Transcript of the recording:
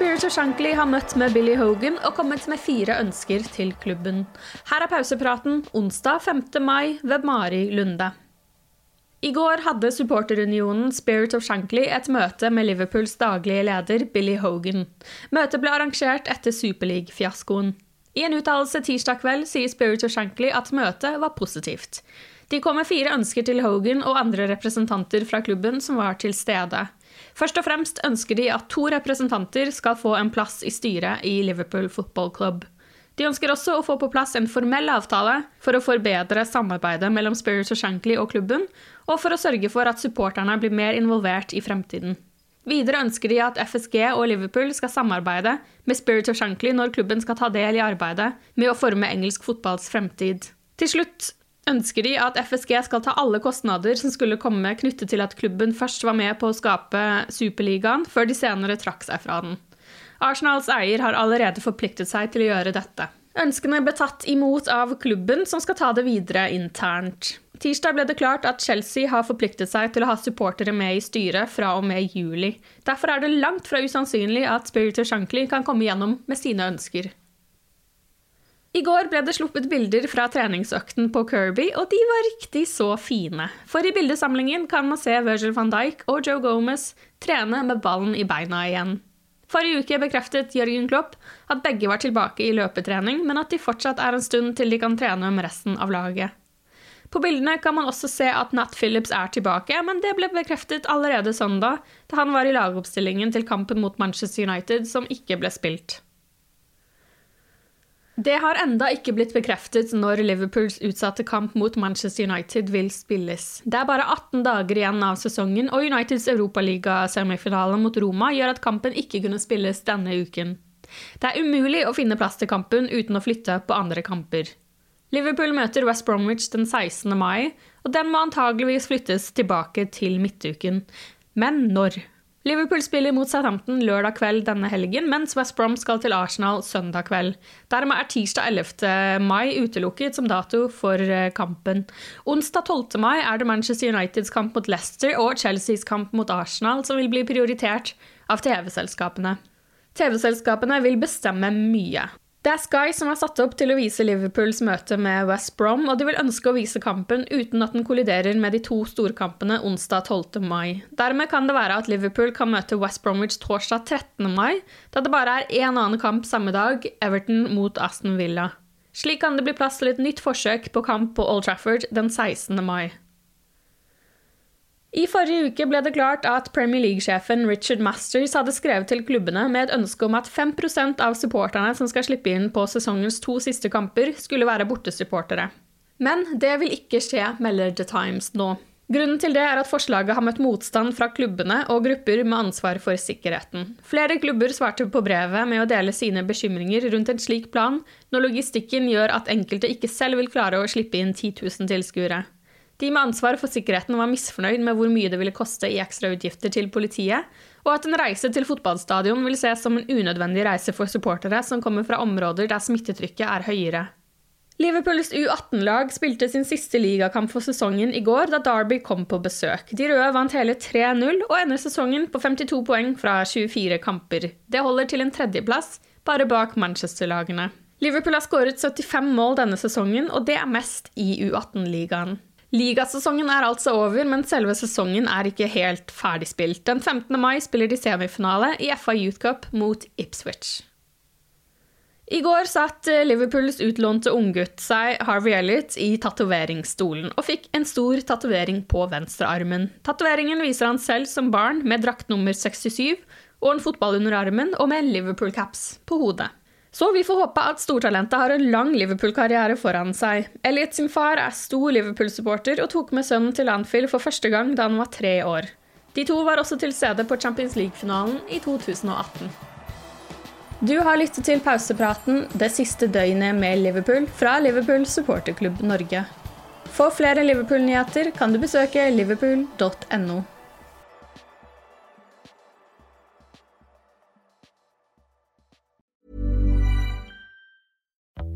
Spirit of Shankly har møtt med Billy Hogan og kommet med fire ønsker til klubben. Her er pausepraten onsdag 5. mai ved Mari Lunde. I går hadde supporterunionen Spirit of Shankly et møte med Liverpools daglige leder Billy Hogan. Møtet ble arrangert etter Superleague-fiaskoen. I en uttalelse tirsdag kveld sier Spirit of Shankly at møtet var positivt. De kom med fire ønsker til Hogan og andre representanter fra klubben som var til stede. Først og fremst ønsker de at to representanter skal få en plass i styret i Liverpool Football Club. De ønsker også å få på plass en formell avtale for å forbedre samarbeidet mellom Spirit of Shankly og klubben, og for å sørge for at supporterne blir mer involvert i fremtiden. Videre ønsker de at FSG og Liverpool skal samarbeide med Spirit of Shankly når klubben skal ta del i arbeidet med å forme engelsk fotballs fremtid. Til slutt ønsker de at FSG skal ta alle kostnader som skulle komme knyttet til at klubben først var med på å skape Superligaen, før de senere trakk seg fra den. Arsenals eier har allerede forpliktet seg til å gjøre dette. Ønskene ble tatt imot av klubben, som skal ta det videre internt. Tirsdag ble det klart at Chelsea har forpliktet seg til å ha supportere med i styret fra og med juli. Derfor er det langt fra usannsynlig at Spirit of Shankly kan komme gjennom med sine ønsker. I går ble det sluppet bilder fra treningsøkten på Kirby, og de var riktig så fine. For i bildesamlingen kan man se Virgil van Dijk og Joe Gomez trene med ballen i beina igjen. Forrige uke bekreftet Jørgen Klopp at begge var tilbake i løpetrening, men at de fortsatt er en stund til de kan trene med resten av laget. På bildene kan man også se at Nat Phillips er tilbake, men det ble bekreftet allerede søndag, da han var i lagoppstillingen til kampen mot Manchester United, som ikke ble spilt. Det har enda ikke blitt bekreftet når Liverpools utsatte kamp mot Manchester United vil spilles. Det er bare 18 dager igjen av sesongen, og Uniteds europaligasemifinale mot Roma gjør at kampen ikke kunne spilles denne uken. Det er umulig å finne plass til kampen uten å flytte på andre kamper. Liverpool møter West Bromwich den 16. mai, og den må antageligvis flyttes tilbake til midtuken. Men når? Liverpool spiller mot Southampton lørdag kveld denne helgen, mens West Brom skal til Arsenal søndag kveld. Dermed er tirsdag 11. mai utelukket som dato for eh, kampen. Onsdag 12. mai er det Manchester Uniteds kamp mot Leicester og Chelseas kamp mot Arsenal som vil bli prioritert av TV-selskapene. TV-selskapene vil bestemme mye. Det er Sky som er satt opp til å vise Liverpools møte med West Brom, og de vil ønske å vise kampen uten at den kolliderer med de to storkampene onsdag 12. mai. Dermed kan det være at Liverpool kan møte West Bromwich torsdag 13. mai, da det bare er én annen kamp samme dag, Everton mot Aston Villa. Slik kan det bli plass til et nytt forsøk på kamp på Old Trafford den 16. mai. I forrige uke ble det klart at Premier League-sjefen Richard Masters hadde skrevet til klubbene med et ønske om at 5% av supporterne som skal slippe inn på sesongens to siste kamper, skulle være bortesupportere. Men det vil ikke skje, melder The Times nå. Grunnen til det er at forslaget har møtt motstand fra klubbene og grupper med ansvar for sikkerheten. Flere klubber svarte på brevet med å dele sine bekymringer rundt en slik plan, når logistikken gjør at enkelte ikke selv vil klare å slippe inn 10 000 tilskuere. De med ansvar for sikkerheten var misfornøyd med hvor mye det ville koste i ekstrautgifter til politiet, og at en reise til fotballstadion vil ses som en unødvendig reise for supportere som kommer fra områder der smittetrykket er høyere. Liverpools U18-lag spilte sin siste ligakamp for sesongen i går, da Derby kom på besøk. De røde vant hele 3-0 og ender sesongen på 52 poeng fra 24 kamper. Det holder til en tredjeplass, bare bak Manchester-lagene. Liverpool har skåret 75 mål denne sesongen, og det er mest i U18-ligaen. Ligasesongen er altså over, men selve sesongen er ikke helt ferdigspilt. Den 15. mai spiller de semifinale i FA Youth Cup mot Ipswich. I går satt eh, Liverpools utlånte unggutt seg, Harvey Elliot, i tatoveringsstolen og fikk en stor tatovering på venstrearmen. Tatoveringen viser han selv som barn med drakt nummer 67 og en fotball under armen og med Liverpool-caps på hodet. Så vi får håpe at stortalentet har en lang Liverpool-karriere foran seg. Elliot sin far er stor Liverpool-supporter og tok med sønnen til Anfield for første gang da han var tre år. De to var også til stede på Champions League-finalen i 2018. Du har lyttet til pausepraten det siste døgnet med Liverpool fra Liverpool supporterklubb Norge. For flere Liverpool-nyheter kan du besøke liverpool.no.